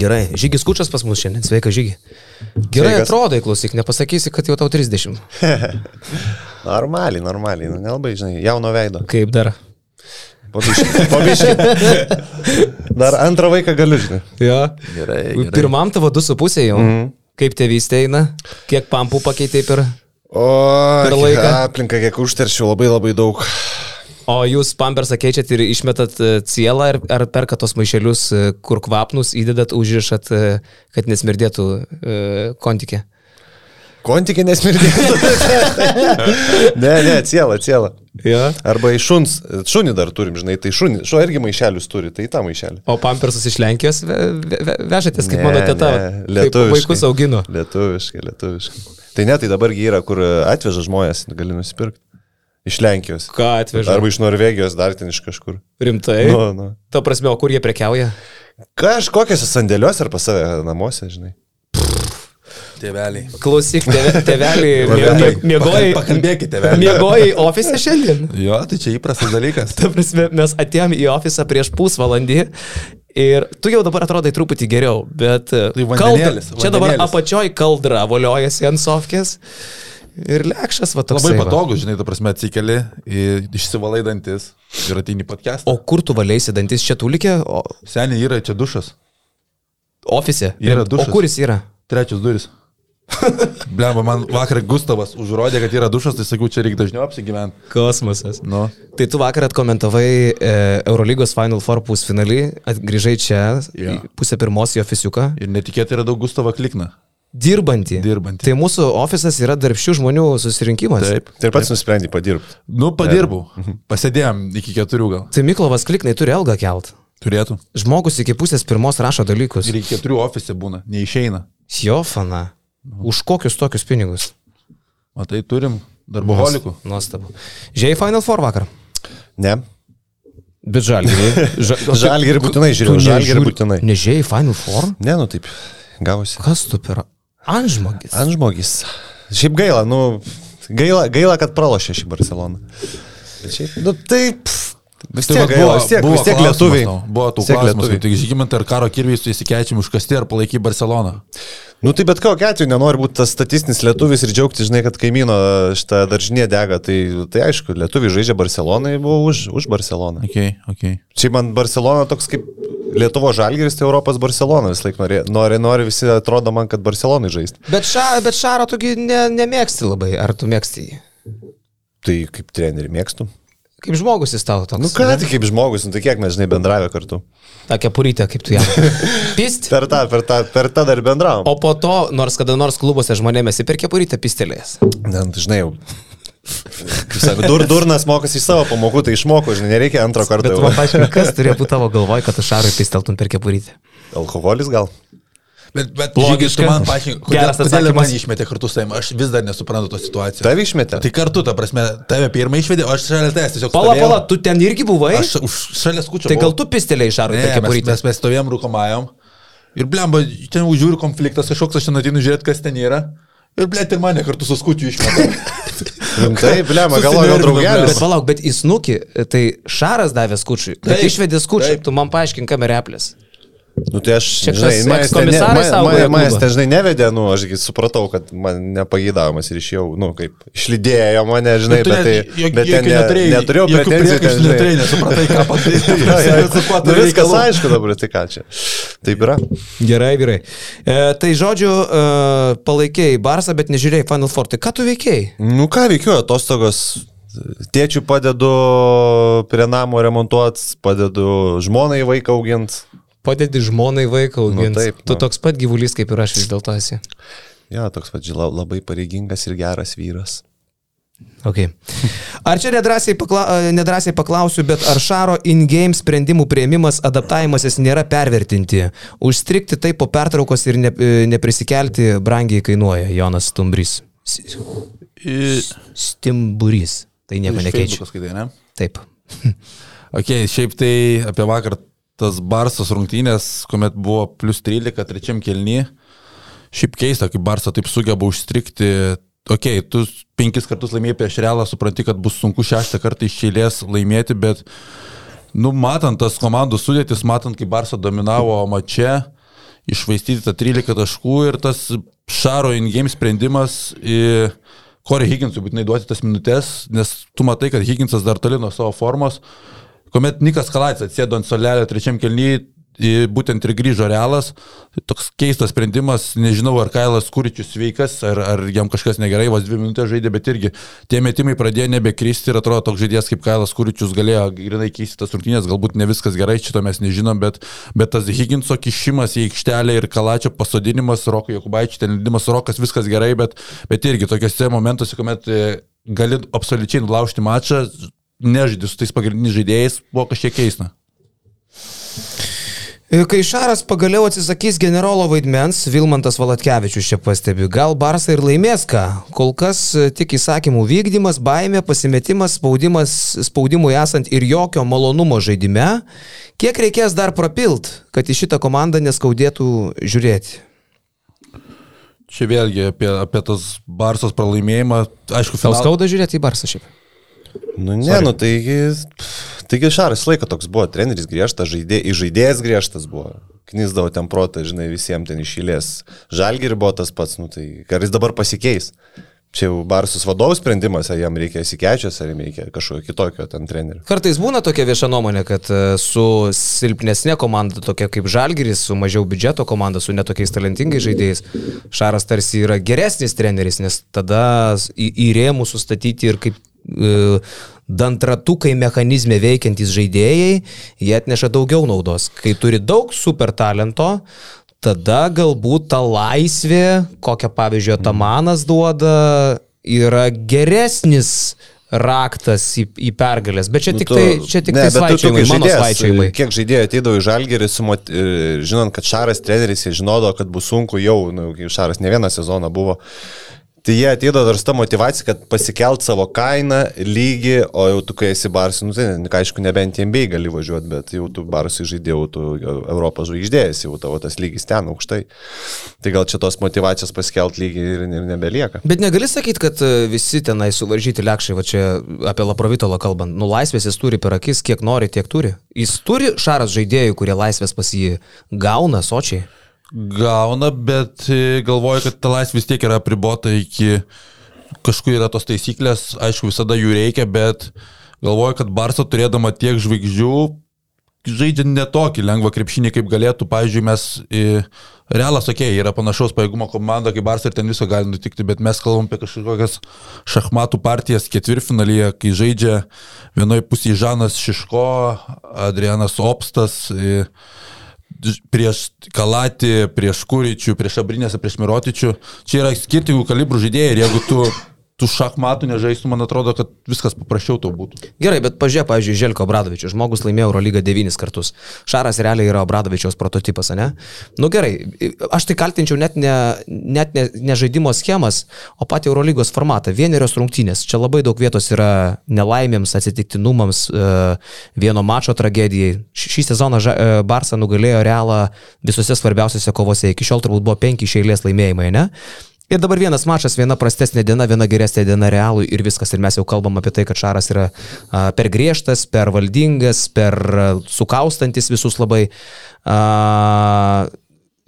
Gerai, Žygis Kučas pas mus šiandien, sveika Žygi. Gerai Sveikas. atrodai, klausyk, nepasakysi, kad jau tau 30. Normaliai, normaliai, nu, nelabai, žinai, jauno veido. Kaip dar? Pabiški. Pabiški. Dar antrą vaiką galiu, žinai. Jo. Gerai, gerai. Pirmam tavo 2,5 jau. Mm. Kaip tėvystė eina? Kiek pampų pakeitė per... O, Per laiką. aplinką, kiek užteršiau, labai labai daug. O jūs pampersą keičiat ir išmetat e, cielą ar, ar perkat tos maišelius, e, kur kvapnus įdedat, užrišat, e, kad nesmirdėtų kontikė? Kontikė nesmirdėtų. ne, ne, ciela, ciela. Jo. Arba iš šuns, šunį dar turim, žinai, tai šunį, šuo irgi maišelius turi, tai tą maišelį. O pampersus iš Lenkijos ve, ve, ve, vežatės, kaip Ne, mano teta, ne, lietuviškai. vaikus augino. Lietuviškai, lietuviškai. Tai ne, tai dabargi yra, kur atveža žmonės, gali nusipirkti. Iš Lenkijos. Ką atveža? Arba iš Norvegijos, dar ten iš kažkur. Rimtai? Nu, nu. Ta prasme, o kur jie prekiauja? Kažkokiose sandėliuose ar pas save namuose, žinai. Tėveliai. Klausyk, Tėveliai. mėgojai. Pakalbėkite, tėveliai. Mėgojai ofise šiandien. Jo, tai čia įprastas dalykas. Ta prasme, mes atėjom į ofisą prieš pusvalandį. Ir tu jau dabar atrodai truputį geriau, bet Tai vandenėlis, čia dabar vandenėlis. apačioj kaldra voliojasi ant sofkės ir lekšas va toks. Labai patogu, žinai, ta prasme atsikeli, išsivalai dantis ir ateini podcast. O kur tu valėsi dantis čia tulikė? O, Seniai yra čia dušas, ofise. Yra O dušas. kur jis yra? trečias duris. Blemba, man vakar Gustavas užrodė, kad yra dušas, tai sakiau, čia reikia dažniau apsigyventi. Kosmosas. Nu, Tai tu vakar atkomentavai e, Eurolygos Final Four pusfinalį, atgrįžai čia, į pusę pirmos į ofisiuką, ir netikėtai yra daug Gustavą klikna. Dirbantį. Dirbantį. Tai mūsų ofisas yra darbščių žmonių susirinkimas. Taip. Tai ir pats nusprendai padirbti. Nu, padirbau. Pasėdėjom iki keturių gal. Tai Miklovas kliknai turi algą kelt. Turėtų. Žmogus iki pusės pirmos rašo dalykus. Ir iki keturių ofise būna, neišeina. Jofana. Už kokius tokius pinigus? Matai, turim darboholikų. Nuostabu. Žiai Final Four vakar. Ne. Bet žalgirį. Ža, Žalgirį būtinai žiūrėjau, žalgirį būtinai. Nežiai Final Four? Ne, nu taip, gavosi. Kas tu per... Anžmogis. Ant žmogis. Šiaip gaila, nu, gaila, gaila kad pralošė šį Barceloną. Bet šiaip, nu taip, vis Tai tiek vat gaila, vis tiek, vis tiek klausimas lietuviai. tau, Buvo tų klausimų, lietuviai. tai žygimantai ar karo kirviai su įsikečiam užkasti ar palaiky Barceloną. Nu tai bet kokiu atveju nenori būti tas statistinis lietuvis ir džiaugtis, žinai, kad kaimyno šitą daržinė dega. Tai, tai aišku, lietuviai žaidžia Barcelonai, buvo už, už Barceloną. Okay, okay. Čia man Barcelona toks kaip Lietuvo žalgeris, tai Europos Barcelona vis laik nori, nori, nori visi atrodo man, kad Barcelonai žaisti. Bet, ša, bet Šaro tugi ne, nemėgsti labai. Ar tu mėgsti jį? Tai kaip trenerių mėgstu. Kaip žmogus jis tau toks. Nu ką, tai kaip žmogus, nu tai kiek mes, žinai, bendravę kartu. Ta kepurytė, kaip tu ją. Pist. Per tą, per tą, per tą dar bendravom. O po to, nors kada nors klubuose žmonėmės į per kepurytę pistelės. Ne, nu, tai žinai, jau. Kaip sako, dur, durnas mokosi iš savo pamokų, tai išmoko, žinai, nereikia antro karto. Bet man paaiškink, kas turėjo būti tavo galvoj, kad tu Šarui pisteltum per kepurytę. Alkoholis gal? Bet, bet. Logiška. tu man paaiškink, kodėl, kodėl man išmetė kartu su tavimi, aš vis dar nesuprantu tos situacijos. Tave išmetė? Tai kartu, ta prasme, tave pirmą išvedė, o aš šalia tavęs tiesiog Pala, stovėjau. pala, tu ten irgi buvai? Aš už šalia skučiu. Tai gal tu pistelėjai Ne, per mes, kepurytę? mes, mes stovėjom rūkomajom. Ir blemba, ten užžiūri konfliktas, kažkoks aš ten atinu žiūrėti, kas ten yra. Ir blėt ir mane kartu su skučiu išmetė. Taip, blema, galvoju, draugelis. Bet palauk, bet į snukį, tai Šaras davė skučiui. Bet Taip, išvedė skučiui, tu man paaiškink kamerėplės. Nu tai aš, Čia žinai, manęs ten ne- man- ten, žinai, nevedė, nu, aš supratau, kad man nepageidavimas ir išėjau, nu, kaip, išlydėjo mane, žinai, tu bet, tai, net jok- bet ten neturėjau jokių pretenzijų. žinai. neturėjai, nesupratai, ką padaryti. Jo, Su kuo nu, viskas aišku dabar, tai ką čia. Taip yra. Gerai, vyrai. E, tai žodžiu, e, palaikėjai Barsą, bet nežiūrėjai Final Four. Tai ką tu veikėjai? Nu ką veikiu, atostogos. Tėčių padedu prie namo remontuoti, padedu žmonai vaiką auginti. Padedi žmonai vaiką auginti. Nu, taip, tu nu. toks pat gyvulys kaip ir aš vis dėlto esi. Ja, toks pat žila, labai pareigingas ir geras vyras. Okay. Ar čia nedrąsiai, pakla, nedrąsiai paklausiu, bet ar Šaro in-game sprendimų prieimimas, adaptavimasis nėra pervertinti? Užstrikti taip po pertraukos ir ne, e, neprisikelti brangiai kainuoja Jonas Stumbrys. Stimburys. Tai nieko nekeičia. Ne? Taip. Ok, šiaip tai apie vakar tas Barsas rungtynės, kuomet buvo plus 13 trečiam kelny. Šiaip keista, kaip Barsa taip sugeba užstrikti. Ok, tu penkis kartus laimėjai prieš Realą, supranti, kad bus sunku šeštą kartą iš eilės laimėti, bet, nu, matant tas komandų sudėtis, matant, kaip Barsa dominavo mače, išvaistyti tą 13 taškų ir tas Šaro in-game sprendimas į Corey Higginsui būtinai duoti tas minutės, nes tu matai, kad Higginsas dar toli nuo savo formos. Kuomet Nikas Kalaitis atsėdo ant solelio trečiam kelnyje, būtent ir grįžo realas. Toks keistas sprendimas, nežinau, ar Kailas Kuričius sveikas, ar, ar jam kažkas negerai, vos dvi minutės žaidė, bet irgi tie metimai pradėjo nebekristi ir atrodo toks žaidėjas kaip Kailas Kuričius galėjo grinai keisti tas rungtynės, galbūt ne viskas gerai, šito mes nežinom, bet, bet tas Higginso kišimas į aikštelę ir Kalačio pasodinimas, Roko Jokubaičio, ten lydimas Rokas, viskas gerai, bet, bet irgi tokiuose momentuose, kuomet e, gali absoliučiai nulaužti mačą, nežaidži su tais pagrindiniais žaidėjais, buvo kažkiek keista. Kai Šaras pagaliau atsisakys generolo vaidmens, Vilmantas Valatkevičius čia pastebi, gal Barsai ir laimės ką. Kol kas e, tik įsakymų vykdymas, baimė, pasimetimas, spaudimas, spaudimui esant ir jokio malonumo žaidime. Kiek reikės dar prapilt, kad į šitą komandą neskaudėtų žiūrėti? Čia vėlgi apie, apie tas Barsos pralaimėjimą, aišku, Tau final- skauda žiūrėti į Barsą šiaip? Nu ne, Sorry. nu taigi, taigi Šaras laiko toks buvo, treneris griežtas, žaidė, žaidėjas griežtas buvo. Knisdavo ten protą, žinai, visiems ten išėlės. Žalgiri buvo tas pats, nu tai ar jis dabar pasikeis? Čia jau Barsus vadovų sprendimas, ar jam reikia įsikečias, ar jam reikia kažkokio kitokio ten trenerių. Kartais būna tokia vieša nuomonė, kad e, su silpnesnė komanda, tokia kaip Žalgiris, su mažiau biudžeto komanda, su netokiais talentingais žaidėjais, Šaras tarsi yra geresnis treneris, nes tada į, į rėmų sustatyti ir kaip dantratukai mechanizme veikiantys žaidėjai, jie atneša daugiau naudos. Kai turi daug super talento, tada galbūt ta laisvė, kokią pavyzdžiui Tamanas duoda, yra geresnis raktas į, į pergalės. Bet čia Nu, tik tai, čia tik ne, tai kaip mano žaidėjas, svaičiavimai. Kiek žaidėjų ateidavo į Žalgirį, sumot, e, žinant, kad Šaras treneris, žinodavo, kad bus sunku jau, nu, Šaras ne vieną sezoną buvo. Tai jie ateidavo dar su ta motivacija, kad pasikelt savo kainą, lygį, o jau tu, kai esi barsai, nu tai, aišku, nebent MBA gali važiuoti, bet jau tu barsai žaidėjau, tu Europos žvaigždėjas, jau tavo tas lygis ten aukštai. Tai gal čia tos motivacijos pasikelt lygį ir, ir nebelieka. Bet negali sakyti, kad e, visi tenai suvaržyti lekšai, va čia apie Laprovitolą kalbant, nu laisvės jis turi per akis, kiek nori, tiek turi. Jis turi šaras žaidėjų, kurie laisvės pas jį gauna sočiai. Gauna, bet e, galvoju, kad ta laisvė vis tiek yra apribota iki kažkur yra tos taisyklės, aišku, visada jų reikia, bet galvoju, kad Barsa turėdama tiek žvaigždžių žaidžia netokį lengvą krepšinį, kaip galėtų, pavyzdžiui, mes į Realas, okei, okay, yra panašaus pajėgumo komanda kaip Barsa ir ten viso gali nutikti, bet mes kalbam apie kažkokias šachmatų partijas ketvirtfinalyje, kai žaidžia vienoje pusėje Žanas Šiško, Adrianas Opstas, į, prieš Kalatį, prieš Kuričių, prieš Abrinėsą, prieš Mirotičių. Čia yra skirtingų kalibrų žaidėjai ir jeigu tu, tu šachmatų nežaistų, man atrodo, kad viskas paprasčiau tau būtų. Gerai, bet pažiūrėk, pavyzdžiui, Želko Obradovičius. Žmogus laimėjo Eurolygą devynis kartus. Šaras realiai yra Obradovičiaus prototipas, ne? Nu gerai, aš tai kaltinčiau net ne, net ne, ne žaidimo schemas, o patį Eurolygos formatą. Vienerios rungtynės. Čia labai daug vietos yra nelaimėms, atsitiktinumams, e, vieno mačo tragedijai. Šį sezoną e, Barsa nugalėjo Realą visose svarbiausiose kovose. Iki šiol turbūt buvo penki iš eilės laimėjimai, ne? Ir dabar vienas mačas, viena prastesnė diena, viena geresnė diena realui ir viskas. Ir mes jau kalbam apie tai, kad Šaras yra per griežtas, per valdingas, per sukaustantis visus labai.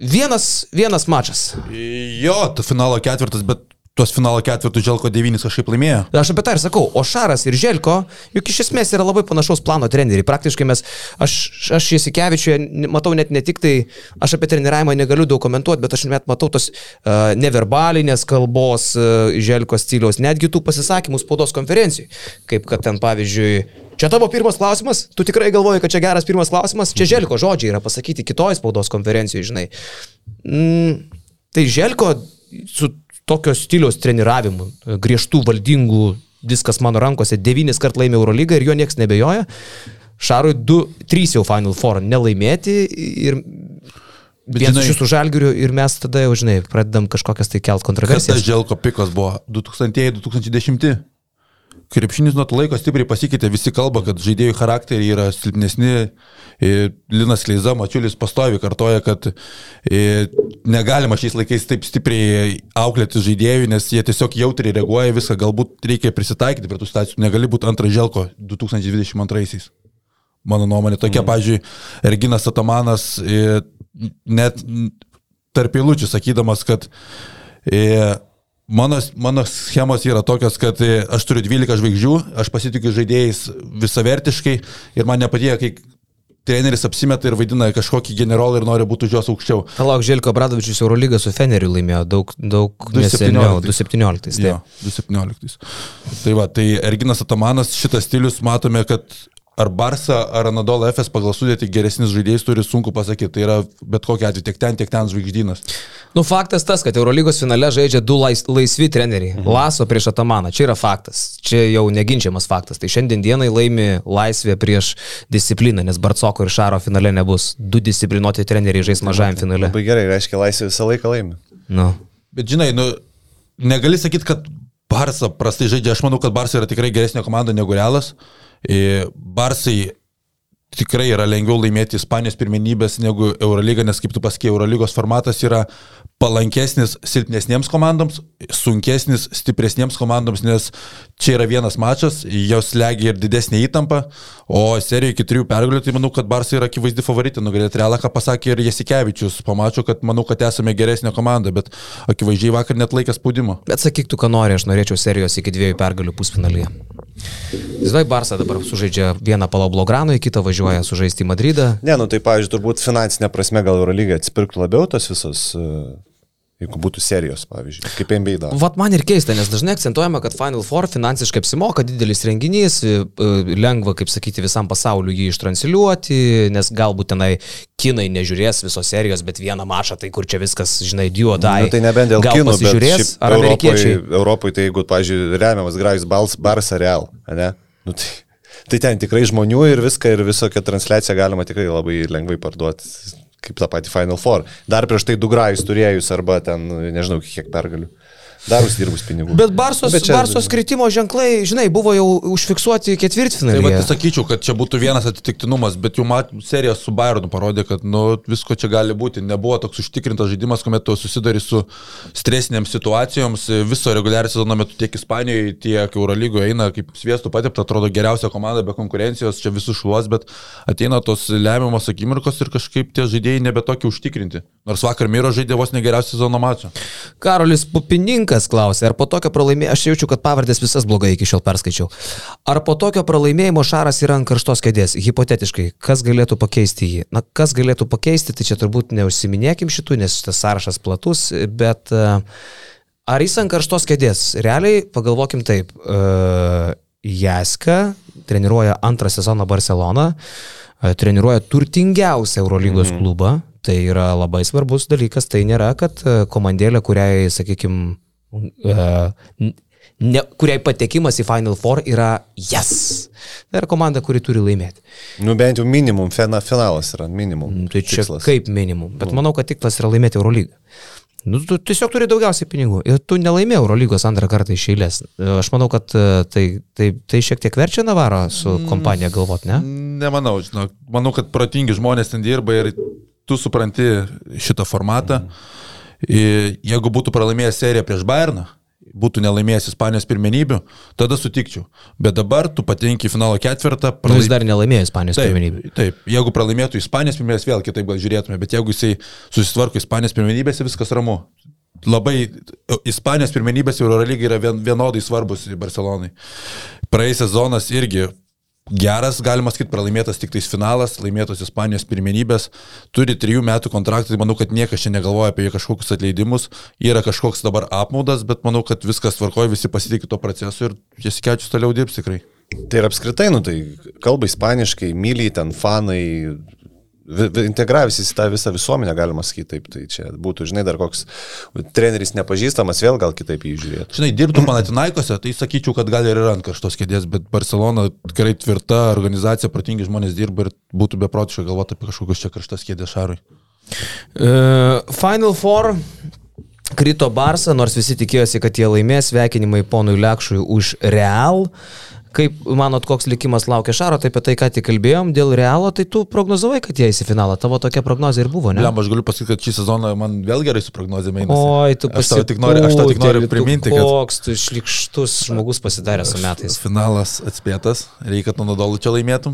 Vienas, vienas mačas. Jo, finalo ketvirtas, bet tuos finalo ketvirtus Želko devynis kažkaip laimėjo. Aš apie tą ir sakau, o Šaras ir Želko, juk iš esmės yra labai panašaus plano treneriai. Praktiškai mes, aš, aš Jasikevičiuje matau net ne tik tai, aš apie treniravimą negaliu daug komentuoti, bet aš net matau tos uh, neverbalinės kalbos uh, Želko stiliaus, netgi tų pasisakymų spaudos konferencijai. Kaip kad ten pavyzdžiui, čia tavo pirmas klausimas, tu tikrai galvoji, kad čia geras pirmas klausimas, čia Želko žodžiai yra pasakyti kitoj spaudos konferencijoje, žinai. Mm, tai Želko su tokio stiliaus treniravimu, griežtų valdingų, viskas mano rankose, devynis kart laimė Eurolygą ir jo niekas nebejoja. Šarui 2-3 jau Final Four nelaimėti ir vienas iš jūsų žalgirių ir mes tada jau, žinai, pradedam kažkokias tai kelt Kas tas kontroversijas. Želko pikas buvo? 2000-2010? Krepšinis nuo to laiko stipriai pasikeitė, visi kalba, kad žaidėjų charakteriai yra silpnesni. Linas Kleiza, Mačiulis pastovi kartoja, kad e, negalima šiais laikais taip stipriai auklėti žaidėjų, nes jie tiesiog jautriai reaguoja viską, galbūt reikia prisitaikyti prie tų stacijų, negali būti antras Želko 2022-aisiais. Mano nuomonė tokia, mm. pavyzdžiui, Erginas Atamanas e, net tarp eilučių sakydamas, kad e, mano, mano schemos yra tokios, kad e, aš turiu 12 žvaigždžių, aš pasitikiu žaidėjais visavertiškai ir man nepatinka, kai treneris apsimeta ir vaidina kažkokį generolą ir nori būti už juos aukščiau. Palauk, Želko Bradovičius Eurolygą su Feneriu laimėjo daug, daug 2017. neseniau, 2017. Jo, 2017. Tai va, tai Erginas Atamanas, šitas stilius matome, kad ar Barsa, ar Anadolo FS pagal sudėti geresnis žaidėjas turi sunku pasakyti. Tai yra bet kokia atveju tiek ten, tiek ten žvaigždynas. Nu, faktas tas, kad Eurolygos finale žaidžia du lais, laisvi treneriai. Mhm. Laso prieš Atamaną. Čia yra faktas. Čia jau neginčiamas faktas. Tai šiandien dienai laimi laisvė prieš discipliną, nes Barcoko ir Šaro finale nebus. Du disciplinuoti treneriai žais mažajam finale. Labai gerai, reiškia, laisvė visą laiką laimi. Nu. Bet žinai, nu, negali sakyti, kad Barsa prastai žaidžia. Aš manau, kad Barsa yra tikrai geresnė komanda negu Realas. E, Barsai tikrai yra lengviau laimėti Ispanijos pirmenybės negu Eurolyga, nes kaip tu pasakėjai, Eurolygos formatas yra palankesnis silpnesniems komandoms, sunkesnis stipresniems komandoms, nes čia yra vienas mačas, jos legia ir didesnė įtampa, o serijoje iki trijų pergalių, tai manau, kad Barsai yra akivaizdi favoritė nugalėti Realą, ką pasakė ir Jasikevičius, pamačiau, kad manau, kad esame geresnė komanda, bet akivaizdžiai vakar net laikė spaudimo. Bet sakyk tu, ką nori, aš norėčiau serijos iki dviejų pergalių pusfinalyje. Žinai, Barsa dabar sužaidžia vieną Palablograno, į kitą važiuoja sužaisti į Madridą. Ne, nu tai, pavyzdžiui, turbūt finansinė prasme gal Eurolyga atsipirktų labiau tas visas, jeigu būtų serijos, pavyzdžiui, kaip NBA daro. Vat man ir keista, nes dažnai akcentuojama, kad Final Four finansiškai apsimoka, didelis renginys, e, e, lengva, kaip sakyti, visam pasauliu jį ištranšiuoti, nes galbūt tenai kinai nežiūrės visos serijos, bet vieną mačą, tai kur čia viskas, žinai, duodai. Nu, tai nebent dėl kinų, bet šiaip ar amerikiečiai. Europoje, tai jeigu, pavyzdžiui, remiamas Grajus Bals, Barsa Real, ne? Nu, tai, tai ten tikrai žmonių ir viską, ir visokią transliaciją galima tikrai labai lengvai parduoti, kaip tą patį Final Four. Dar prieš tai du Grajus turėjus arba ten, nežinau, kiek pergalių. Dar uždirbus pinigų. Bet Barsos, Bet bet čia- Barsos kritimo ženklai, žinai, buvo jau užfiksuoti Tai ketvirtfinalį. va, sakyčiau, kad čia būtų vienas atsitiktinumas, bet jau mat, serija su Bayernu parodė, kad nu, visko čia gali būti. Nebuvo toks užtikrintas žaidimas, kuomet tu susidari su stresinėms situacijoms. Viso reguliario sezono metu tiek Ispanijoje, tiek Eurolygoje eina kaip sviestų patepta, atrodo geriausia komanda be konkurencijos, čia visus šluos, bet ateina tos lemiamos akimirkos ir kažkaip tie žaidėjai nebe tokie užtikrinti. Nors vakar Miro žaidė vos negeriausią sezono mačą. Karolis Pupininkas klausė, ar po tokio pralaimėjimo, aš jaučiu, kad pavardės visas blogai iki šiol perskaičiau, ar po tokio pralaimėjimo Šaras yra ant karštos kėdės, hipotetiškai, kas galėtų pakeisti jį? Na, kas galėtų pakeisti, tai čia turbūt neužsiminėkim šitų, nes šitas sąrašas platus, bet uh, ar jis ant karštos kėdės? Realiai, pagalvokim taip, uh, Jaska treniruoja antrą sezoną Barceloną, uh, treniruoja turtingiausią Eurolygos mm. klubą, tai yra labai svarbus dalykas, tai nėra, kad e, komandėlė, kuriai, sakykime, ne, kuriai patekimas į Final Four yra yes. Tai yra komanda, kuri turi laimėti. Nu bent jau minimum, fina, finalas yra minimum. Tai čia tikslas. kaip minimum. Bet manau, kad tikslas yra laimėti Eurolygą. Nu, tu tiesiog turi daugiausiai pinigų ir tu nelaimėjai Eurolygos antrą kartą iš eilės. Aš manau, kad e, tai, tai, tai šiek tiek verčia Navarą su kompanija galvot, ne? Nemanau, žinok. Manau, kad protingi žmonės ten dirba ir tu supranti šitą formatą. I- Jeigu būtų pralaimėjęs seriją prieš Bayerną, būtų nelaimėjęs Ispanijos pirmenybių, tada sutikčiau. Bet dabar tu patenki į finalo ketvirtą. Nu, jis dar nelaimėjo Ispanijos Taip, pirmenybių. taip, jeigu pralaimėtų Ispanijos pirmenybės, vėl kitaip gal žiūrėtume, bet jeigu jisai susitvarko Ispanijos pirmenybėse, viskas ramu. Labai Ispanijos pirmenybės Eurolygai yra vien, vienodai svarbus Barcelonai. Praėjusias sezonas irgi geras, galima sakyti, pralaimėtas tik tais finalas, laimėtos Ispanijos pirmenybės, turi trijų metų kontraktą, tai manau, kad niekas čia negalvoja apie kažkokius atleidimus, yra kažkoks dabar apmaudas, bet manau, kad viskas tvarkoja, visi pasitikė to procesu ir jis kečius toliau dirbs tikrai. Tai ir apskritai, nu tai kalba ispaniškai, myliai ten fanai, vi- vi- integravęs į tą visą visuomenę, galima sakyti taip. Tai čia būtų, žinai, dar koks treneris nepažįstamas, vėl gal kitaip jį žiūrėtų. Žinai, dirbtų Panatinaikose, tai sakyčiau, kad gal ir ant kažtos kėdės, bet Barcelona tikrai tvirta organizacija, protingi žmonės dirba ir būtų beprotiškai galvoti apie kažkokius čia karštas kėdės šarui. Uh, Final Four krito Barsa, nors visi tikėjosi, kad jie laimės, sveikinimai ponui Lekšui už Real. Kaip manot, koks likimas laukia Šaro, tai apie tai, ką tik kalbėjom, dėl Realo, tai tu prognozavai, kad jie įsi finalą, tavo tokia prognozija ir buvo, ne? Liam, aš galiu pasakyti, kad šį sezoną man vėl gerai su prognozėme eina. Oi, tu aš tau tik noriu, aš tau tik noriu priminti, kad Koks tu šlikštus žmogus pasidarė su metais. finalas atspėtas, reikia, kad nuo Nadolų čia laimėtum.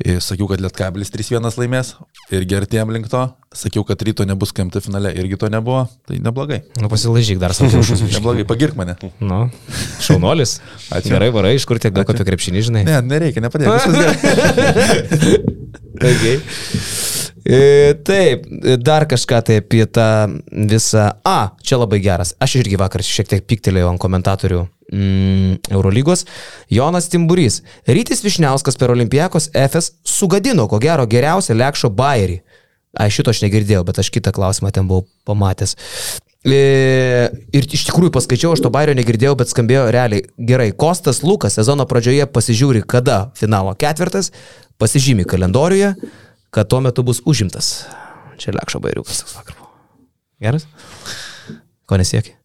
Sakiau, kad Lietkabilis 3-1 laimės ir gertėjom link to. Sakiau, kad ryto nebus KMT finale, irgi to nebuvo. Tai neblogai. Nu, pasilaižyk dar savo už Neblogai, pagirk mane. Nu, šaunuolis. Ačiū. Gerai, varai, iš kur tiek daug apie krepšinį, žinai. Ne, nereikia, nepadėk. Viskas gerai. Okay. E, taip, dar kažką tai apie tą visą. A, čia labai geras. Aš irgi vakar šiek tiek piktelėjau ant komentatorių mm, Eurolygos. Jonas Timburys. Rytis Višniauskas per Olimpijakos FS sugadino, ko gero, geriausią lekšo bairį. Ai, šito aš negirdėjau, bet aš kitą klausimą ten buvau pamatęs. E, Ir iš tikrųjų paskaičiau, aš to bairio negirdėjau, bet skambėjo realiai gerai. Kostas Lukas sezono pradžioje pasižiūri, kada finalo ketvirtas, pasižymi kalendoriuje, kad tuo metu bus užimtas. Čia lekšo bairiukas toks vakar buvo. Geras? Ko nesiekia?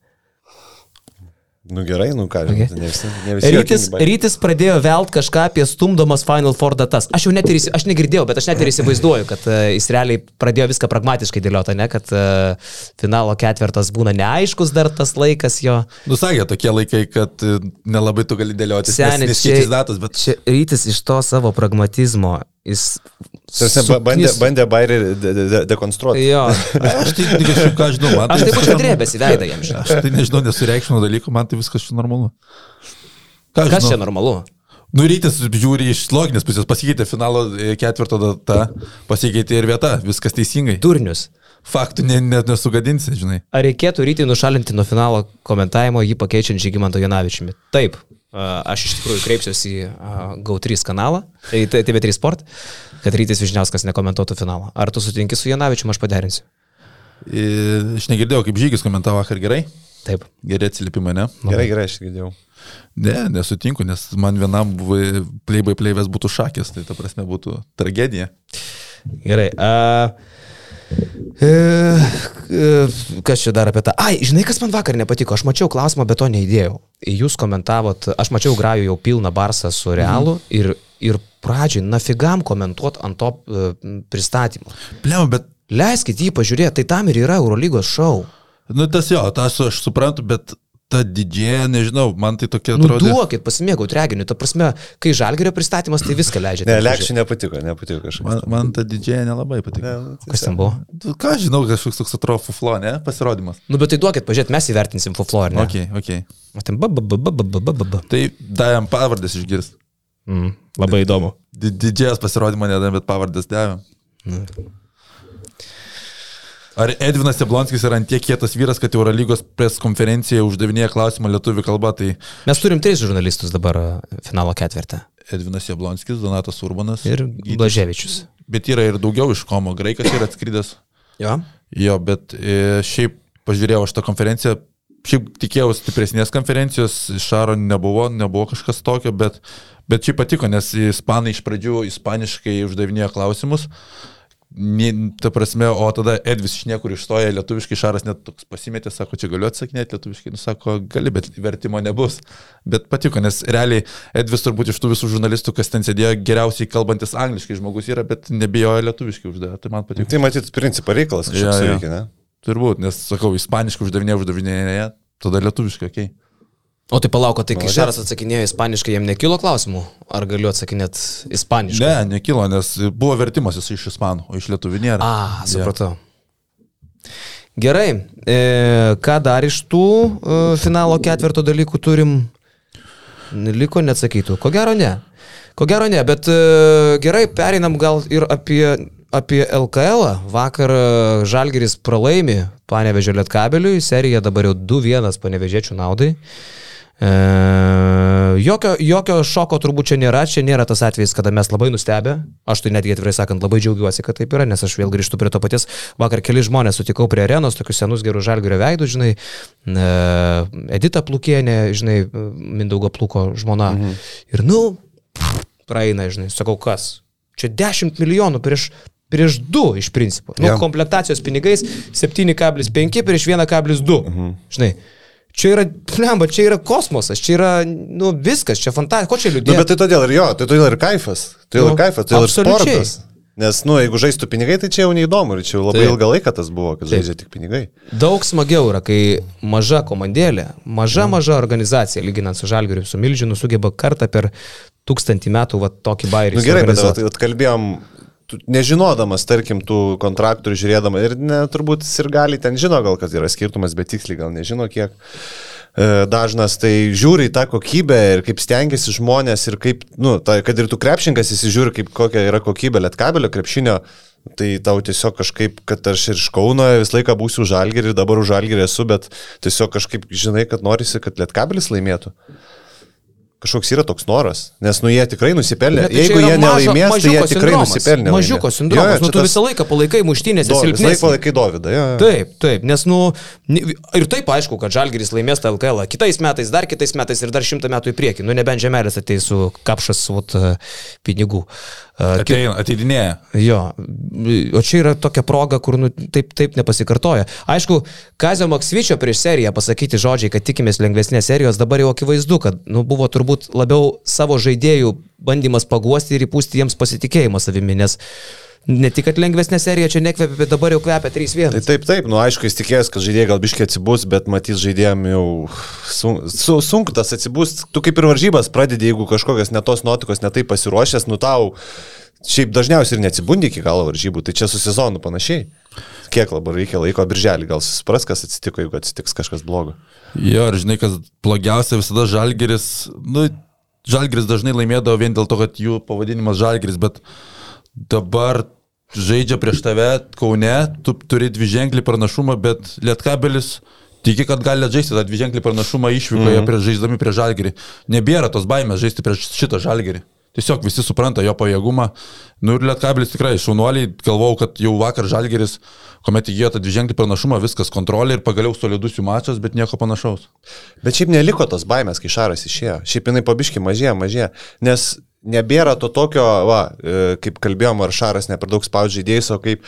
Nu gerai, nu ką, Okay. ne visi. Ne visi Rytis, rytis pradėjo velt kažką apie stumdomas Final Four datas. Aš jau net ir, aš negirdėjau, bet aš net ir įsivaizduoju, kad uh, jis realiai pradėjo viską pragmatiškai dėlioti, ne, kad uh, finalo ketvirtas būna neaiškus dar tas laikas jo. Nusakė tokie laikai, kad e, nelabai tu gali dėlioti. Neskaičiais datos, bet čia rytis iš to savo pragmatizmo, jis... Tarsi ba- bandė, bandė bairį de, de, de, dekonstruoti. Jo. aš tai tik kažkaip ką žinau. Man Aš taip pat drėbės į veidą jam žinau. Aš tai nežinau, nesureikšminu dalykų, man tai viskas čia normalu. Ką Kas žinau? čia normalu? Nu, rytis žiūri iš loginės pusės, pasikeitė finalo e, ketvirto data, pasikeitė ir vieta, viskas teisingai. Durnius. Faktų ne, ne, nesugadinsi, žinai. Ar reikėtų rytį nušalinti nuo finalo komentavimo jį pakeičiant Žygimantą Jonavičiumi? Taip. A, Aš iš tikrųjų kreipsiuosi į a, GAU3 kanalą, į T- TV3 Sport, kad rytis Vižniauskas nekomentuotų finalo. Ar tu sutinki su Jonavičiumi, aš paderinsiu. E, Aš negirdėjau, kaip žygis komentavo vakar gerai. Taip. Geri atsiliepimai, ne? Gerai, gerai, aš girdėjau. Ne, nesutinku, nes man vienam play by playvės būtų šakės, tai ta prasme būtų tragedija. Gerai. A, e, kas čia dar apie tą? Ai, žinai, kas man vakar nepatiko? Aš mačiau klausimą, bet to neįdėjau. Jūs komentavot, aš mačiau Grajų jau pilną barsą su realu mhm. ir, ir pradžiai, nafigam komentuot ant to e, pristatymo. Pliau, bet, Leiskit jį pažiūrėti, tai tam ir yra Eurolygos šou. nu tas jo, tas aš suprantu, bet ta didžėja, nežinau, man tai tokia Nu, atrodo. duokit, pasimėgauti reginiu. Ta prasme, kai žalgerio pristatymas, tai viską leidžiate. Ne, lekščiai nepatiko, nepatiko kažkas. Man, man ta didžėja nelabai patiko. Ne, Kas ten buvo? Tu Ką žinau, kažkoks toks atrodo fuflo, ne? Pasirodymas. Nu, bet tai duokit, pažiūrėt, mes įvertinsim Fuflo, ar ne? Ok, ok. O ten ba, ba, ba, ba, ba, ba, ba, ba. Tai davėm pavardės išgirs. Mm, labai įdomu. Di- Didžėjas pasirodymą nedavėm, bet pavardės davėm. Ar Edvinas Jablonskis yra antiek kietas vyras, kad Eurolygos pres konferencijoje uždavinėja klausimą lietuvių kalba, tai Mes turim tris žurnalistus dabar a, finalo ketvirtą. Edvinas Jablonskis, Donatas Urbanas Ir. Blaževičius. Bet yra ir daugiau iš komo, graikas yra atskridęs. Jo. Jo, bet e, šiaip pažiūrėjau aš tą konferenciją, šiaip tikėjausi stipresnės konferencijos, Šaro nebuvo, nebuvo kažkas tokio, bet, bet šiaip patiko, nes ispanai iš pradžių ispaniškai uždavinėjo klausimus. Ni- Ta prasme, o tada Edvis iš niekur išstoja lietuviškai, Šaras net toks pasimetė, sako, čia galiu atsakinėti lietuviškai, nu sako, gali, bet vertimo nebus. Bet patiko, nes realiai Edvis turbūt iš tų visų žurnalistų, kas ten sėdėjo, geriausiai kalbantis angliškai žmogus yra, bet nebijojo lietuviškai uždavė, tai man patiko. Tai matyt, principą reikalas kažkoks jo. veikia, ne? Turbūt, nes sakau, ispaniškai uždavinė uždavinėje, tada lietuviškai, okei. Okay. O tai palauk, tai kai. Šaras atsakinėjo ispaniškai, jam nekilo klausimų? Ar galiu atsakinėti ispaniškai? Ne, nekilo, nes buvo vertimas jis iš ispanų, o iš lietuvių nėra. A, supratau. Gerai, e, ką dar iš tų e, finalo ketvirto dalykų turim? Liko neatsakytų. Ko gero ne. Ko gero ne, bet e, gerai, pereinam gal ir apie, apie LKL. -ą. Vakar e, Žalgeris pralaimi Panevežė Lietkabeliui, serija dabar jau 2-1 Panevežėčių naudai. E, jokio, jokio šoko turbūt čia nėra, čia nėra tas atvejis, kada mes labai nustebę. Aš tai netgi atvirai sakant labai džiaugiuosi, kad taip yra, nes aš vėl grįžtu prie to paties. Vakar keli žmonės sutikau prie arenos, tokius senus gerus žalgerio veidus, žinai, e, Edita Plukienė, žinai, Mindaugo Pluko žmona. Mhm. Ir nu, praeina, žinai, sakau, kas? Čia 10 milijonų prieš prieš 2 iš principo. Nu, Jo. komplektacijos pinigais 7,5 prieš 1,2. Mhm. Žinai, čia yra, plemba, čia yra kosmosas, čia yra, nu, viskas, čia fantazija. Ko čia Nu, liūdėti? bet tai todėl ir jo, tai todėl ir kaifas. Todėl Nu, ir kaifas, todėl ir sportas. Nes, nu, jeigu žaistų pinigai, tai čia jau neįdomu. Ir čia jau labai Taip. ilgą laiką tas buvo, kad žaidžia tik pinigai. Daug smagiau yra, kai maža komandėlė, maža, maža organizacija, lyginant su Žalgiriu, su Milžinu, sugeba kartą per tūkstantį metų va, tokį bairį. Na nu, gerai, bet vat, vat, kalbėjom, tu, nežinodamas, tarkim, tų kontraktų ir žiūrėdamas, ir ne, turbūt ir gali ten žino gal, kad yra skirtumas, bet tiksliai gal nežino kiek e, dažnas, tai žiūri į tą kokybę ir kaip stengiasi žmonės ir kaip, nu, ta, kad ir tu krepšinkas įsižiūri, kaip kokia yra kokybė lietkabelio krepšinio, Tai tau tiesiog kažkaip, kad aš ir iš Kauno visą laiką būsiu už Žalgirį ir dabar už Žalgirį esu, bet tiesiog kažkaip žinai, kad norisi, kad Lietkabelis laimėtų kažkoks yra toks noras, nes nu jie tikrai nusipelnė. Tai Jeigu jie nelaimės, mažo, tai jie tikrai sindromas, nusipelnė. Mažiuko sindromas, jo, jo, nu, tu visą laiką palaikai muštinės ir silpnės. Visą laiką palaikai Dovydą, jo. Taip, taip, nes nu, ir taip aišku, kad Žalgiris laimės tą LKL kitais metais, dar kitais metais ir dar šimtą metų į priekį, nu nebent žemelės ateis su kapšas vat, pinigų. Ateina, ateidinėja. Jo, o čia yra tokia proga, kur nu, taip, taip nepasikartoja. Aišku, Kazio Maksvyčio prieš seriją pasakyti žodžiai, kad tikimės lengvesnės serijos, dabar jau akivaizdu, kad nu, buvo turbūt labiau savo žaidėjų bandymas paguosti ir įpūsti jiems pasitikėjimą savimi, nes Ne tik, kad lengvesnė serija čia nekvepia, bet dabar jau kvepia 3-1. Tai taip, taip, nu aišku, jis tikėjęs, kad žaidėjai gal biškiai atsibus, bet matys žaidėjim jau sun, su, sunku tas atsibus. Tu kaip ir varžybas pradedi, jeigu kažkokios netos nuotikos netai pasiruošęs, nu tau šiaip dažniausiai ir neatsibundi iki galo varžybų, tai čia su sezonu panašiai. Kiek labai reikia laiko birželį, gal susipras, kas atsitiko, jeigu atsitiks kažkas blogo. Jo, ir žinai, kas blogiausia, visada žalgeris, nu, žalgeris dažnai laimėdavo vien dėl to, kad jų pavadinimas žalgeris, bet dabar žaidžia prieš tave Kaune, tu turi dvi ženklį pranašumą, bet Lietkabelis tiki, kad gali žaisti tą dvi ženklį pranašumą išvykoje, mm -hmm. prieš žaisdami prieš žalgerį. Nebėra tos baimės žaisti prieš šitą žalgerį. Tiesiog visi supranta jo pajėgumą. Nu ir Lietkabilis tikrai šaunuoliai, galvau, kad jau vakar Žalgeris, kuomet įgyjo tą dviženklį pranašumą, viskas kontrolė ir pagaliau solidus jų mačas, bet nieko panašaus. Bet šiaip neliko tos baimės, kai Šaras išėjo. Šiaip jinai pabiški mažėja, mažėja. Nes nebėra to tokio, va, e, kaip kalbėjom, ar Šaras ne per daug spaudžia žaidėjus, o kaip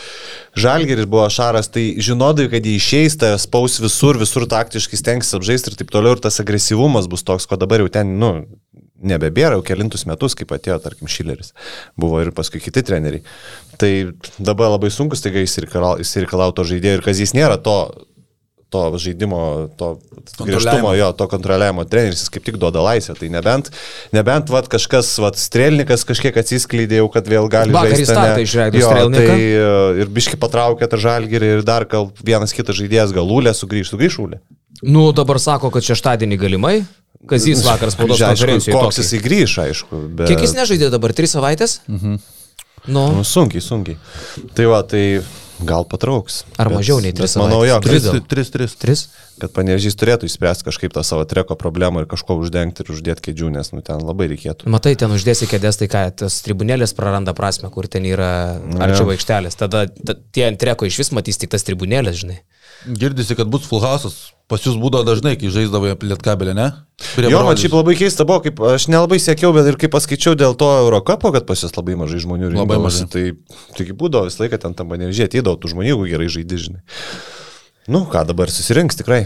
Žalgeris buvo Šaras, tai žinodai, kad jį išeis, tai spaus visur, visur taktiškai stengsis apžaisti ir taip toliau, ir tas agresyvumas bus toks, ko dabar jau ten, nu, nebebėra jau kelintus metus, kaip atėjo, tarkim, Šileris. Buvo ir paskui kiti treneriai. Tai dabar labai sunkus, taigi išsireikalauto žaidėjo ir Kazys nėra to to žaidimo, to griežtumo, jo, to kontroliavimo treneris jis kaip tik duoda laisvę. Tai nebent, nebent vat, kažkas, vat, strėlnikas kažkiek atsiskleidė, jau kad vėl gali Vakar žaisti. Vakar išleido strėlniką. Tai e, ir biški patraukė tą žalgirį ir dar gal vienas kitas žaidėjas galulė sugrįžtų, sugrįžtų. Nu, dabar sako, kad šeštadienį galimai. Kazys vakar spaudos konferencijoje. Koks jis įgrįž, aišku. Bet... Kiek jis nežaidė dabar? Tris savaitės? Mhm. Nu. nu, sunkiai, sunkiai. Tai va, tai Gal patrauks. Ar bet, mažiau nei 3? Manau, jo, 3-3. Kad panevežys turėtų išspręsti kažkaip tą savo treko problemą ir kažko uždengti ir uždėti kėdžių, nes nu, ten labai reikėtų. Matai, ten uždėsi kėdės, tai ką, tas tribunėlės praranda prasme, kur ten yra arčiau aikštelės. Tada ta, tie ant treko iš vis matys tik tas tribunėlės, žinai. Girdisi, kad bus full house'as. Pas jūs būdavo dažnai, kai žaisdavo lietkabelį, ne? Prie jo, man šiaip labai keista buvo, kaip aš nelabai sėkiau, bet ir kaip paskaičiau dėl to Eurocapo, kad pas jūs labai mažai žmonių rinkdavosi. Labai mažai. Tai, tai būdavo visą laiką ten tam manevžė, atėdavo tų žmonių, jeigu gerai žaidži. Nu, ką dabar susirinks tikrai.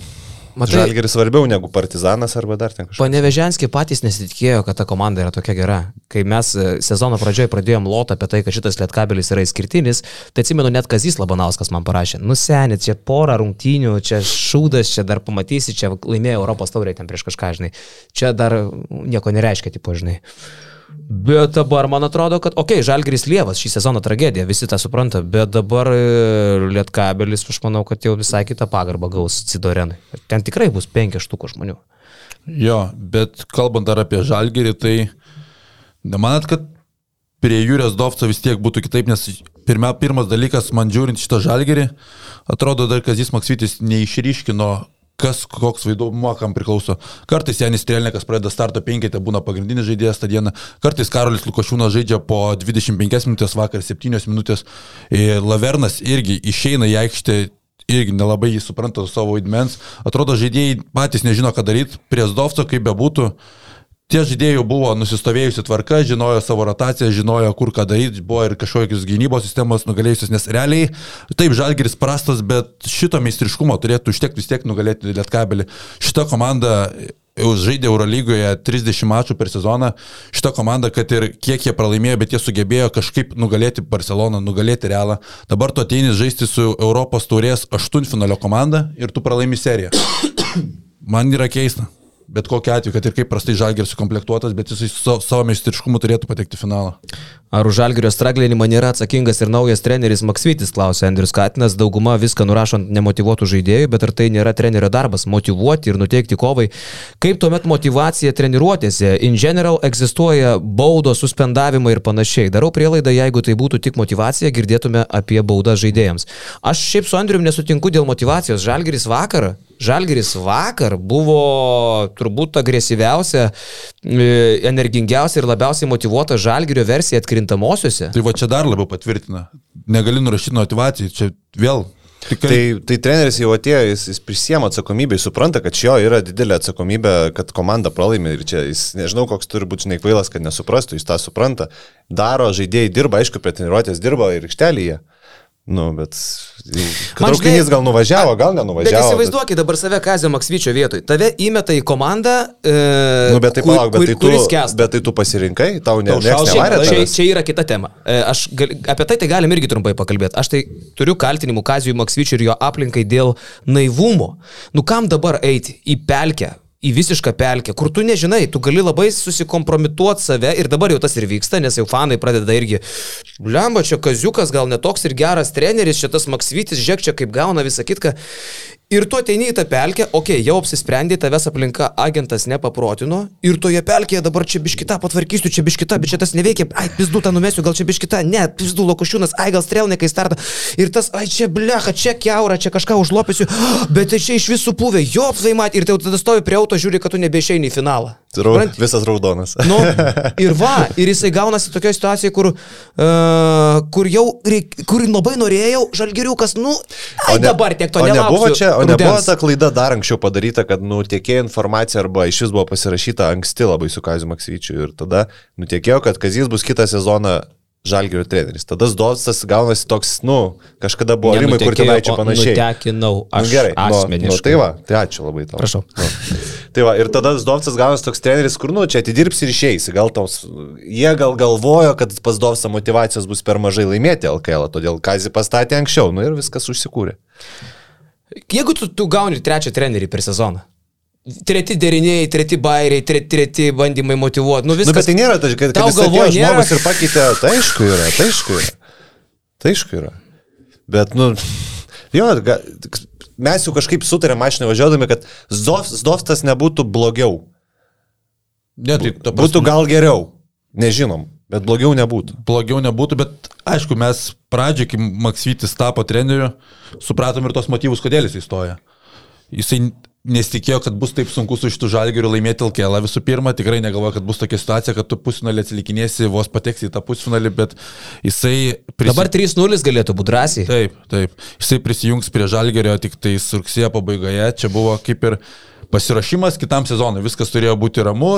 Matai, Žalgeris svarbiau negu Partizanas arba dar ten kažkas. Paneveženskiai patys nesitikėjo, kad ta komanda yra tokia gera. Kai mes e, sezono pradžioje pradėjom lotą apie tai, kad šitas lietkabelis yra išskirtinis, tai atsimenu net Kazys Labanauskas man parašė, nusenit, čia porą rungtynių, čia šūdas, čia dar pamatysi, čia laimėjo Europos taurė ten prieš kažką, žinai. Čia dar nieko nereiškia, tipo, žinai. Bet dabar man atrodo, kad, okei, okay, Žalgris Lievas šį sezoną tragedija, visi tą supranta, bet dabar e, Lietkabelis, aš manau, kad jau visai kitą pagarbą gaus Cidorenai. Ten tikrai bus penki štukų žmonių. Jo, bet kalbant dar apie Žalgirį, tai nemanat, kad prie Jūrijos Dovco vis tiek būtų kitaip, nes pirmia, pirmas dalykas, man žiūrint šitą Žalgirį, atrodo dar Kazis Maksvitis neišryškino kas koks vaidmuo kam priklauso. Kartais Janis Strelnikas pradeda starto penketę, būna pagrindinis žaidėjas tą dieną, kartais Karolis Lukošiūnas žaidžia po 25 minutės vakar, 7 minutės. Ir Lavernas irgi išeina į aikštę irgi nelabai jį supranta savo vaidmens. Atrodo, žaidėjai patys nežino, ką daryti. Prie Zdovco, kaip bebūtų, tie žaidėjai buvo nusistovėjusi tvarka, žinojo savo rotaciją, žinojo, kur ką daryti, buvo ir kažkokios gynybos sistemos nugalėjusios, nes realiai taip žalgeris prastas, bet šito meistriškumo turėtų užtekti vis tiek nugalėti Lietkabelį. Šita komanda jau žaidė Eurolygoje 30 mačų per sezoną. Šita komanda, kad ir kiek jie pralaimėjo, bet jie sugebėjo kažkaip nugalėti Barceloną, nugalėti Realą. Dabar tu ateini žaisti su Europos taurės aštuntfinalio komanda ir tu pralaimi seriją. Man yra keista. Bet kokia atveju, kad ir kaip prastai žalgeris sukomplektuotas, bet jis su savo meistriškumu turėtų patekti į finalą. Ar už žalgerio straglinimą nėra atsakingas ir naujas treneris Maksvitis, klausė Andrius Katinas, dauguma viską nurašant nemotivuotų žaidėjų, bet ar tai nėra trenerio darbas - motivuoti ir nuteikti kovai. Kaip tuomet motivacija treniruotėse? In general egzistuoja baudos, suspendavimai ir panašiai. Darau prielaidą, jeigu tai būtų tik motivacija, girdėtume apie baudą žaidėjams. Aš šiaip su Andriu nesutinku dėl motivacijos. Žalgeris vakar Žalgeris vakar buvo turbūt agresyviausia, e, energingiausia ir labiausiai motivuota Žalgerio versija atkrintamosiose. Tai va čia dar labiau patvirtina. Negali nurašyti motivacijų, čia vėl Tikrai. Tai, tai treneris jau atėjo, jis, jis prisiema atsakomybę, jis supranta, kad šio yra didelė atsakomybė, kad komanda pralaimi ir čia jis nežinau, koks turi būti žinai kvailas, kad nesuprastų, jis tą supranta. Daro, žaidėjai dirba, aišku, prie treniruotės dirba ir aikštelėje. Nu, bet... Traukinys gal nuvažiavo, gal nenuvažiavo. Bet įsivaizduokit dabar save Kazio Maksvyčio vietoj. Tave įmeta į komandą, e, nu, bet tai, palauk, bet, kur, tai tu, bet tai tu pasirinkai, tau ne, tau nevarė. Čia, čia yra kita tema. E, aš gal, apie tai tai galim irgi trumpai pakalbėti. Aš tai turiu kaltinimų Kazijui Maksvyčiui ir jo aplinkai dėl naivumo. Nu kam dabar eiti į pelkę? Į visišką pelkę, kur tu nežinai, tu gali labai susikompromituoti save ir dabar jau tas ir vyksta, nes jau fanai pradeda irgi, lemba, čia Kaziukas gal netoks ir geras treneris, čia tas Maksvytis, žiūrėk čia kaip gauna visą kitką. Ir tu ateini į tą pelkę, okei, okay, jau apsisprendė, tavęs aplinka agentas nepaprotino ir toje pelkėje dabar čia biškita patvarkysiu, čia biškita, bet čia tas neveikia, ai, pizdu tą numesiu, gal čia biškita, ne, pizdu lokušiūnas, ai, gal strelnikai starta. Ir tas, ai, čia blecha, čia keura, čia kažką užlopysiu, bet tai čia iš visų puvė, jo, apsvaimat, ir tai tada stovi prie auto, žiūri, kad tu nebeišeini į finalą. Raud, visas raudonas. Nu, ir va, ir jisai gaunasi tokioje situacijoje, kur, uh, kur jau, kur labai norėjau, žalgeriukas, nu, ai, ne, dabar tiek to nebuvo čia, o nebuvo ta klaida dar anksčiau padaryta, kad nutiekėjo informacija arba iš vis buvo pasirašyta anksti labai su Kaziu Maksyčiu ir tada nutiekėjo, kad Kazijas bus kitą sezoną Žalgirio treneris. Tada Zdovsas gaunasi toks, nu, kažkada buvo Rimai Kurtinaičio panašiai. Nutekinau, aš nu, gerai. Asmeniškai. Nu, nu, tai va, tai ačiū labai tau. Prašau. Nu. Tai va, ir tada Zdovsas gaunasi toks treneris, kur, nu, čia atidirbsi ir išeisi. Gal tos, jie gal galvojo, kad pas Zdovsą motivacijos bus per mažai laimėti LKL, todėl Kazi pastatė anksčiau, nu ir viskas užsikūrė. Jeigu tu, tu gauni trečią trenerį per sezoną, treti deriniai, treti bairiai, treti, treti bandymai motivuoti. Nu, viskas, nu, bet tai nėra, tai, kad, kad atėjo žmogus ir pakeitė, tai aišku yra, tai aišku yra. Tai aišku yra. Bet, nu, jo, ga, mes jau kažkaip sutarėm mašinai važiuodami, kad Zdovstas nebūtų blogiau. Ne, tai būtų gal geriau. Nežinom. Bet blogiau nebūtų. Blogiau nebūtų, bet aišku, mes pradžioje, kai Maksytis tapo treneriu, supratom ir tos motyvus, kodėl jis įstoja. Jisai nesitikėjo, kad bus taip sunku su šitų žalgerių laimėti LKL. Visų pirma, tikrai negalvoju, kad bus tokia situacija, kad tu pusfinalį atsilikinėsi, vos pateksi į tą pusfinalį, bet jisai... Prisi... Dabar 3-0 galėtų būti drąsiai. Taip, taip. Jisai prisijungs prie žalgerio tik tais rugsėjo pabaigoje. Čia buvo kaip ir pasirašymas kitam sezonui. Viskas turėjo būti ramu,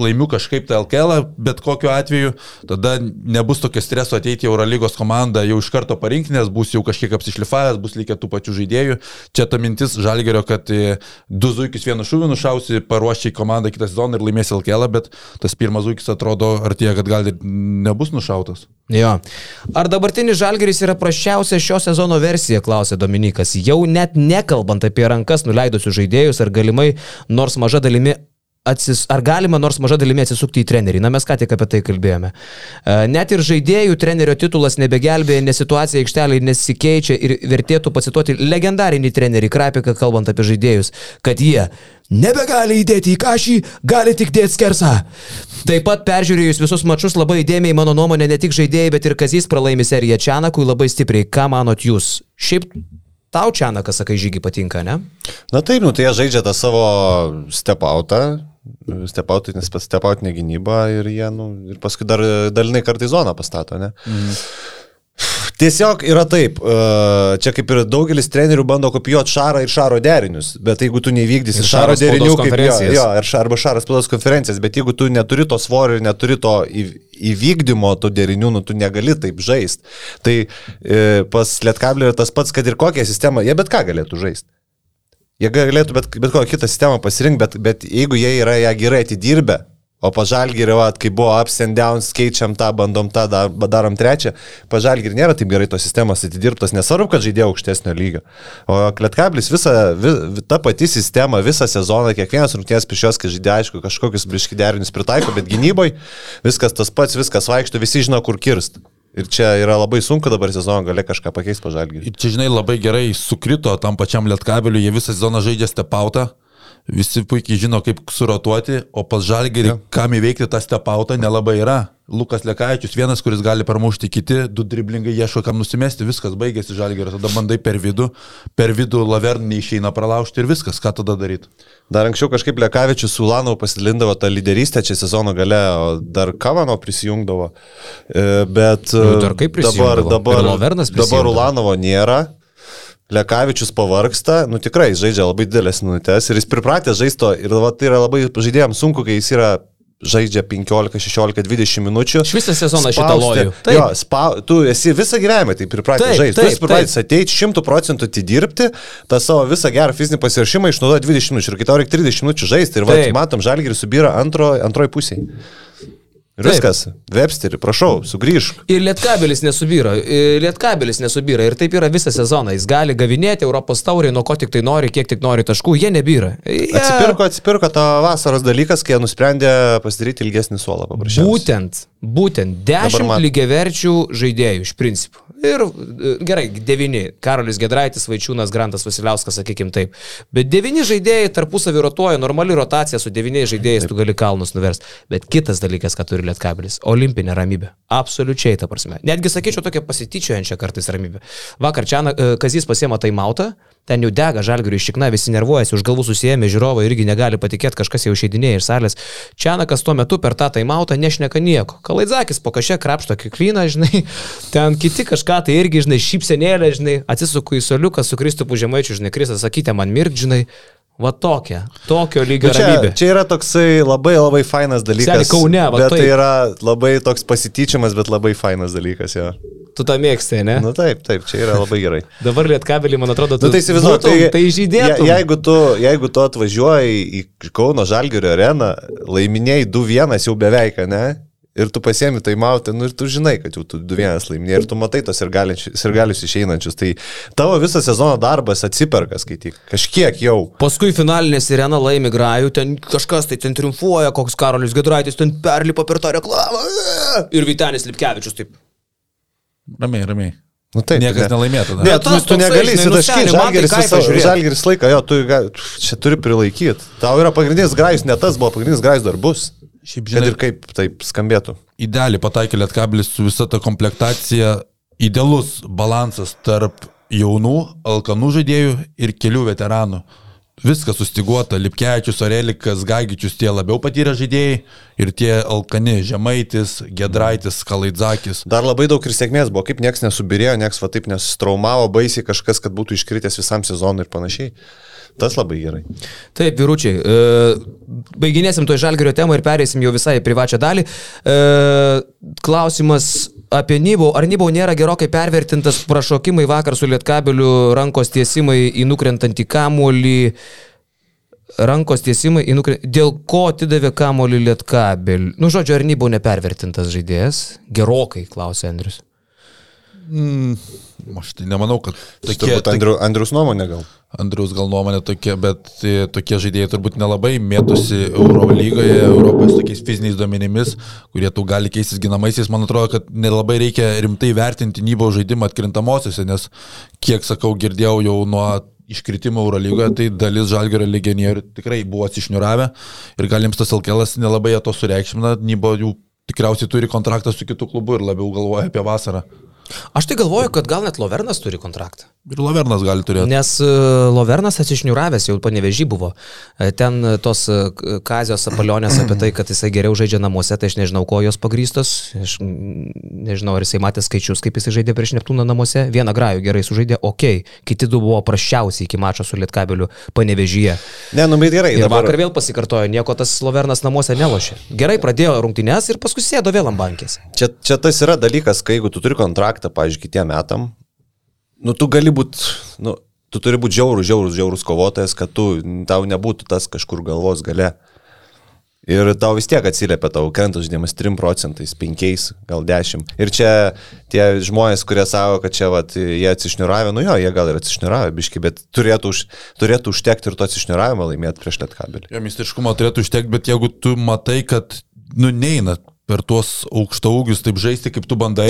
laimiu kažkaip tą LKL, bet kokiu atveju tada nebus tokio streso ateiti į Eurolygos komandą jau iš karto parinktinės, bus jau kažkiek apsišlifavęs, bus likę tų pačių žaidėjų. Čia ta mintis Žalgerio, kad e, du zuikius vienu šūviu nušausi, paruošti į komandą kitą sezoną ir laimėsi LKL, bet tas pirmas zuikis atrodo artėja, kad gal ir nebus nušautas. Jo. Ar dabartinis Žalgeris yra prašiausia šio sezono versija, klausė Dominikas. Jau net nekalbant apie rankas nuleidusius žaidėjus, ar galimai nors maža dalimi atsis, ar galima nors maža dalimi atsisukti į trenerį? Na, mes ką tik apie tai kalbėjome. E, net ir žaidėjų trenerio titulas nebegelbėja, nes situacija aikštelėje nesikeičia ir vertėtų pacituoti legendarinį trenerį Krapiką, kalbant apie žaidėjus, kad jie nebegali įdėti į kažį, gali tik dėti skersą. Taip pat peržiūrėjus visus mačius labai įdėmiai, mano nuomonė, ne tik žaidėjai, bet ir Kazys pralaimi seriją Čianakui labai stipriai. Ką manot jūs? Šiaip tau Čianakas, sakai, žygi patinka, ne? Na taip, nu tai jie žaidžia tą savo stepautą, stepautinė gynyba ir jie, nu, ir paskui dar dalinai kartai zoną pastato, ne? Mhm. Tiesiog yra taip, e, čia kaip ir daugelis trenerių bando kopijuoti šarą ir šaro derinius, bet jeigu tu nevykdysi šaro derinių, kaip jo, jo, arba šaras spaudos konferencijas, bet jeigu tu neturi to svorio ir neturi to įvykdymo tų derinių, nu, tu negali taip žaisti. Tai e, pas Lietkablį yra tas pats, kad ir kokią sistemą, jie bet ką galėtų žaisti. Jie galėtų bet, bet kokią kitą sistemą pasirinkti, bet, bet jeigu jie yra ją gerai atidirbę, O pažalgirį, va, kai buvo ups and downs, keičiam tą, bandom tą, dar, darom trečią, pažalgirį nėra taip gerai tos sistemos atidirbtos, nesvarbu, kad žaidėjo aukštesnio lygio. O Kletkablis visą, vis, ta pati sistema, visą sezoną, kiekvienas rungtynės prieš jos, kai žaidė, aišku, kažkokius biški derinius pritaiko, bet gynyboje viskas tas pats, viskas vaikšto, visi žino, kur kirst. Ir čia yra labai sunku dabar sezoną gali kažką pakeisti pažalgį. Ir čia, žinai, labai gerai sukrito tam pačiam lietkabeliu, jie visą sezoną žaidžia stepautą, visi puikiai žino, kaip surotuoti, o pas žalgerį, kam įveikti tą stepautą, nelabai yra. Lukas Lekaičius, vienas, kuris gali parmušti, kiti du driblingai ieško, kam nusimesti, viskas baigėsi žalgerio, tada bandai per vidų, per vidų lavernį neišeina pralaužti ir viskas, ką tada daryti. Dar anksčiau kažkaip Lekavičius su Ulanov pasidalindavo tą lyderystę čia sezono gale, o dar Kavano prisijungdavo. E, Bet Nu, dar kaip dabar, dabar, dabar. Ulanovo nėra. Lekavičius pavarksta, nu tikrai žaidžia labai didelės minutės ir jis pripratęs žaisto ir va, tai yra labai žaidėjams sunku, kai jis yra žaidžia 15, 16, 20 minučių. Aš visą sezoną šitą loju. Taip. Jo, spa, tu esi visą gyvenimą tai pripratęs žaisti. Tu esi pripratęs ateiti 100 procentų atidirbti, tą savo visą gerą fizinį pasirašymą išnaudoja 20 minučių ir kai tau reikia 30 minučių žaisti. Ir va, matom, žalgirį subyra antro, antroji pusė. Taip. viskas. Websterį, prašau, sugrįžk. Ir lietkabelis nesubyra, lietkabelis nesubyra. Ir taip yra visą sezoną. Jis gali gavinėti Europos taurį, nuo ko tik tai nori, kiek tik nori taškų, jie nebyra. Jie... Atsipirko, atsipirko tą vasaros dalykas, kai jie nusprendė pasidaryti ilgesnį suolą paprasčiausiai. Būtent, būtent Dabar 10 mat- lygiaverčių žaidėjų iš principo. Ir e, gerai, 9. Karolis Gedraitis, Vaičiūnas, Grantas Vasiliauskas, sakykime taip. Bet 9 žaidėjai tarpusavį rotuoja, normali rotacija su 9 žaidėjais tu gali kalnus nuversti. Bet kitas dalykas, ką turi Lietkabelis - olimpinė ramybė. Absoliučiai, ta prasme. Netgi sakyčiau tokia pasityčiojančia kartais ramybė. Vakar čia e, Kazys pasiema taimautą, ten jau dega žalgirių iššikna, visi nervuojasi, už galvų susijęmi žiūrovai irgi negali patikėti, kažkas jau išeidinėja iš salės. Čianakas tuo metu per tą taimautą nešneka nieko. Kalaidzakis po kažkiek krapšto kiekvieną, žinai, ten kiti kažką tai irgi, žinai, šypsenėlė, žinai, atsisuku į soliuką su Kristupu Žemaičiu, žinai, Kristas, sakykite man mirk, žinai, va tokia, tokio lygio Nu, čia, ramybė. čia yra toksai labai labai fainas dalykas. Seni, Kaune, va bet tai taip. yra labai toks pasityčiamas, bet labai fainas dalykas. Jo. Tu tą mėgstai, ne? Nu taip, taip, čia yra labai gerai. Dabar lietkabelį, man atrodo, tu Nu, tai įsivaizduoju, būtum, tai žydėtum. Je, jeigu, tu, jeigu tu atvažiuoji į Kauno Žalgirio areną, laiminėjai 2-1 jau beveik, ne? Ir tu pasiemi tai mautą, nu ir tu žinai, kad jau tu 2-1 laiminėjai ir tu matai tos ir galius išeinančius. Tai tavo visą sezono darbas atsiperka, skaityk. Kažkiek jau. Paskui finalinė sirena laimi grajų, ten kažkas tai ten triumfuoja, koks Karolis Gedraitis ten perlipo per tą reklamą. Ir Vitenis Lipkevičius taip. Ramiai, ramiai. Nu, taip, Niekas ne. nelaimėtų. Ne, tu, tu negali įsitaškyti, man tai žalgeris, žalgeris laiką, jo, tu čia turi prilaikyti. Tau yra pagrindinis grajus, ne tas buvo, pagrindinis grajus dar Šiaip Kad žinai, ir kaip taip skambėtų. idealiai pataikė Lietkabilis su visa ta komplektacija, idealus balansas tarp jaunų, alkanų žaidėjų ir kelių veteranų. Viskas sustiguota, Lipkevičius, Orelikas, Gagičius tie labiau patyrę žaidėjai ir tie alkani Žemaitis, Gedraitis, Kalaidzakis. Dar labai daug ir sėkmės buvo, kaip nieks nesubirėjo, nieks va taip nesustraumavo, baisiai kažkas, kad būtų iškritęs visam sezonui ir panašiai. Tas labai gerai. Taip, vyručiai, e, baiginėsim to žalgerio temą ir perėsim jau visai privačią dalį. E, klausimas apie Nybau. Ar Nybau nėra gerokai pervertintas prašokimai vakar su lietkabeliu, rankos tiesimai į nukrentantį kamuolį? Rankos tiesimai į nukrentantį. Dėl ko atidavė kamuolį lietkabeliu? Nu, žodžiu, ar Nybau nepervertintas žaidėjas? Gerokai, klausė Andrius. Aš tai nemanau, kad tokie, turbūt Andriu, Andrius nuomonė gal. Andrius gal nuomonė tokia, bet e, tokie žaidėjai turbūt nelabai mėtosi Euro lygoje, Europos tokiais fiziniais duomenimis, kurie tu gali keistis ginamaisiais. Man atrodo, kad nelabai reikia rimtai vertinti Nybo žaidimą atkrintamosiose, nes kiek sakau, girdėjau jau nuo iškritimo Euro lygoje, tai dalis žalgerio legionierių tikrai buvo atsišniuravę ir galim tas Alkelas nelabai to sureikšmina, Nybo jų tikriausiai turi kontraktą su kitu klubu ir labiau galvoja apie vasarą. Aš tai galvoju, kad gal net Lovernas turi kontraktą. Ir Lavernas gali turėti. Nes e, Lovernas atsišniuravęs jau panevežį buvo. E, Ten e, tos kazijos apalionės apie tai, kad jisai geriau žaidžia namuose, tai aš nežinau, ko jos pagrystos. Aš nežinau, ar jisai matė skaičius, kaip jisai žaidė prieš Neptūną namuose. Vieną grajų gerai sužaidė, ok. Kiti du buvo prašiausiai iki mačo su Lietkabeliu panevežyje. Ne, nu bet gerai. Ir dabar- vakar vėl pasikartojo, nieko tas Lovernas namuose nelošė. Gerai pradėjo rungtynes ir paskui sėdo vėl ant bankės. Čia, čia tas yra dalykas, kai jeigu tu turi kontraktą, pavyzdžiui, kitiem metam, nu tu gali būti, nu, tu turi būti žiaurus, žiaurus, žiaurus kovotojas, kad tu, tau nebūtų tas kažkur galvos gale. Ir tau vis tiek atsiliepia tavo krenta žaidimas 3 procentais, 5, gal 10. Ir čia tie žmonės, kurie savo, kad čia vat, jie atsišniuravę, nu jo, jie gal ir atsišniuravę, biški, bet turėtų, už, turėtų užtekti ir to atsišniuravimo laimėti prieš lietkabelį. Jo, mistiškumo turėtų užtekti, bet jeigu tu matai, kad, nu, neina per tuos aukšto ūgius taip žaisti, kaip tu bandai,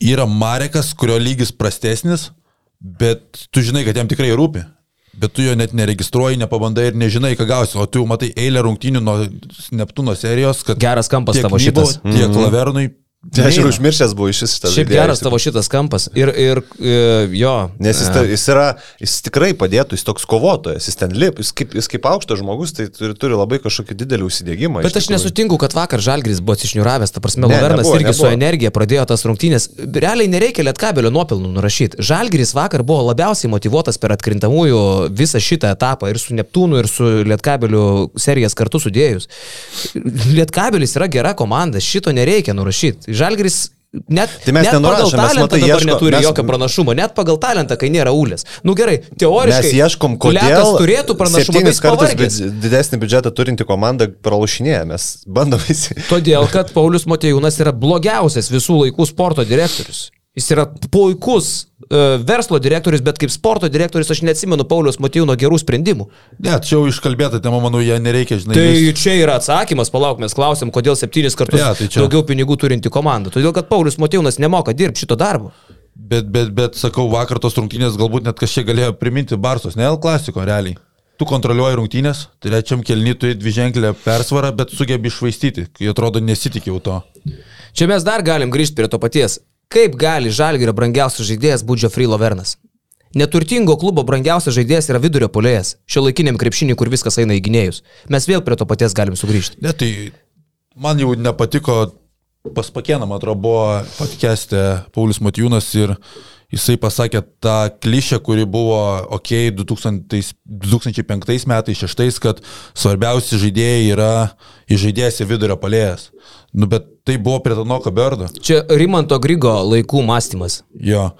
yra Marekas, kurio lygis prastesnis, bet tu žinai, kad jam tikrai rūpi. Bet tu jo net neregistruoji, nepabandai ir nežinai, ką gausi. O tu matai eilę rungtynių nuo Neptūno serijos, kad... Geras kampas tavo šitas. Tiek mm -hmm. Tai aš ir užmiršęs buvau iš šitą Šiaip geras tavo šitas kampas. Ir, ir e, jo. Nes jis, ta, jis yra, jis tikrai padėtų, jis toks kovotojas, jis ten lip, jis kaip, jis kaip aukštas žmogus, tai turi, turi labai kažkokį didelį užsidėgymą. Bet aš tikrųjų. nesutinku, kad vakar Žalgris buvo išniuravęs, ta prasme, Ne, Lavernas nebuvo, irgi su energija pradėjo tas rungtynės. Realiai nereikia lietkabelio nuopelnų nurašyti. Žalgris vakar buvo labiausiai motivuotas per atkrintamųjų visą šitą etapą ir su Neptūnu, ir su lietkabeliu serijas kartu sudėjus. Lietkabelis yra gera komanda, šito nereikia nurašyti. Žalgris Net, Tai mes net pagal nenurašom, mes, talentą matai, dabar ieško- neturi mes- jokio pranašumo, net pagal talentą, kai nėra ulės. Nu gerai, teoriškai. Mes ieškom, kodėl turėtų pranašumą, bet septynis kartus biudž- didesnį biudžetą turinti komanda pralašinėja, mes bandom visi. Todėl, kad Paulius Motejūnas yra blogiausias visų laikų sporto direktorius. Jis yra puikus verslo direktorius, bet kaip sporto direktorius aš neatsimenu Paulius Motejūno gerų sprendimų. Ne, čia jau iškalbėta tema, manau, ją nereikia, žinai. Tai vis- čia yra atsakymas, palauk, mes klausim, kodėl septynis kartus Jo, tai čia- daugiau pinigų turinti komanda. Todėl, kad Paulius Motejūnas nemoka dirbti šito darbo. Bet, bet, bet, sakau, vakar tos rungtynės galbūt net kažkiek galėjo priminti Barsos, ne L klasiko, realiai. Tu kontroliuoji rungtynės, trečiam kelny turi dvi ženklę persvarą, bet sugebi išvaistyti, kai atrodo nesitikėjau to. Čia mes dar galim grįžti prie to paties. Kaip gali Žalgirio brangiausias žaidėjas būti Geoffrey Lovernas? Neturtingo klubo brangiausias žaidėjas yra vidurio polėjas. Šio laikiniam krepšiniui, kur viskas eina į gynėjus. Mes vėl prie to paties galim sugrįžti. Ne, tai man jau nepatiko, pas pakieną, man atrodo, buvo podcast'e Paulius Matijūnas ir jisai pasakė tą klišę, kuri buvo, okei, okay, 2000, 2005 metais, 2006, kad svarbiausi žaidėjai yra žaidėjas į vidurio palėjas. Nu, bet tai buvo prie Tanoko Berdo. Čia Rimanto Grigo laikų mąstymas. Jo.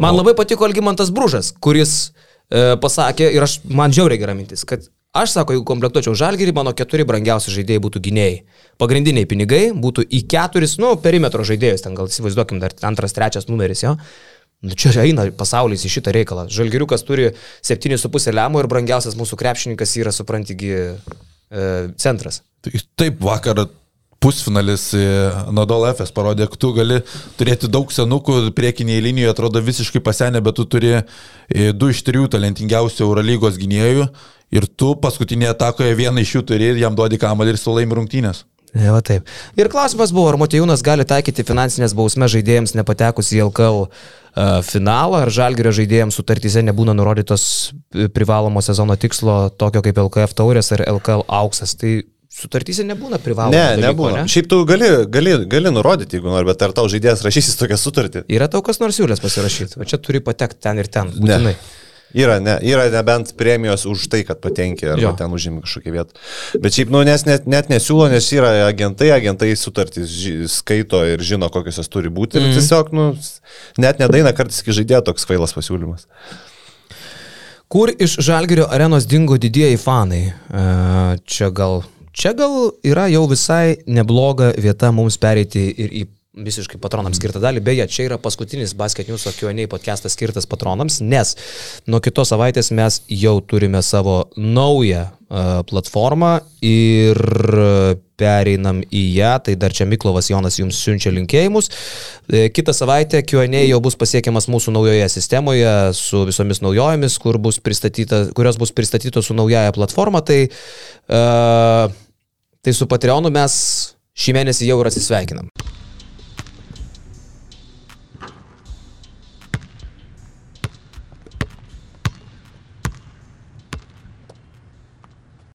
Man labai patiko Algymantas Bružas, kuris e, pasakė, ir aš, man žiauriai gera mintis, kad aš sako, jeigu komplektuočiau žalgerį, mano keturi brangiausi žaidėjai būtų gynėjai. Pagrindiniai pinigai būtų į keturis, nu, perimetro žaidėjus, ten gal įsivaizduokim dar antras, trečias numeris jo. Nu, čia eina pasaulis į šitą reikalą. Žalgiriukas turi 7,5 lemų ir brangiausias mūsų krepšininkas yra, suprantigi, e, centras. Tai Taip, vakar pusfinalis e, Nadal FS parodė, kad tu gali turėti daug senukų, priekinėje linijoje atrodo visiškai pasenę, bet tu turi e, du iš trijų talentingiausių Eurolygos gynėjų ir tu paskutinėje atakoje vieną iš jų turi ir jam duodi kamalį ir sulaimi rungtynės. Ne, va taip. Ir klausimas buvo, ar Motijūnas gali taikyti finansinės bausmės žaidėjams nepatekus į LKL uh, finalą, ar žalgerio žaidėjams sutartyse nebūna nurodytos e, privalomo sezono tikslo, tokio kaip LKF taurės ar LKL auksas. Tai sutartyse nebūna privalomo. Ne, dalyko, nebūna. Šiaip tu gali, gali, gali nurodyti, jeigu nori, bet ar tau žaidėjas rašysis tokią sutartį? Yra tau kas nors siūlės pasirašyti, o čia turi patekti ten ir ten. Ne. Yra, ne, yra nebent premijos už tai, kad patenki Jo. ten užimi kažkokią vietą. Bet šiaip, nu, nes net, net nesiūlo, nes yra agentai, agentai sutartys ži, skaito ir žino, kokios jos turi būti. Mhm. Ir tiesiog, nu, net nedaina kartais iki žaidėjo toks kvailas pasiūlymas. Kur iš Žalgerio arenos dingo didieji fanai? E, Čia gal, čia gal yra jau visai nebloga vieta mums pereiti ir į visiškai patronams skirtą dalį. Beje, čia yra paskutinis Basket News Q&A podcastas skirtas patronams, nes nuo kitos savaitės mes jau turime savo naują uh, platformą ir pereinam į ją, tai dar čia Miklovas Jonas jums siunčia linkėjimus. E, Kitą savaitę Q&A jau bus pasiekiamas mūsų naujoje sistemoje su visomis naujovėmis, kur bus kurios bus pristatytos su naujaja platforma. Tai, uh, tai su Patreonu mes šį mėnesį jau ir atsisveikinam.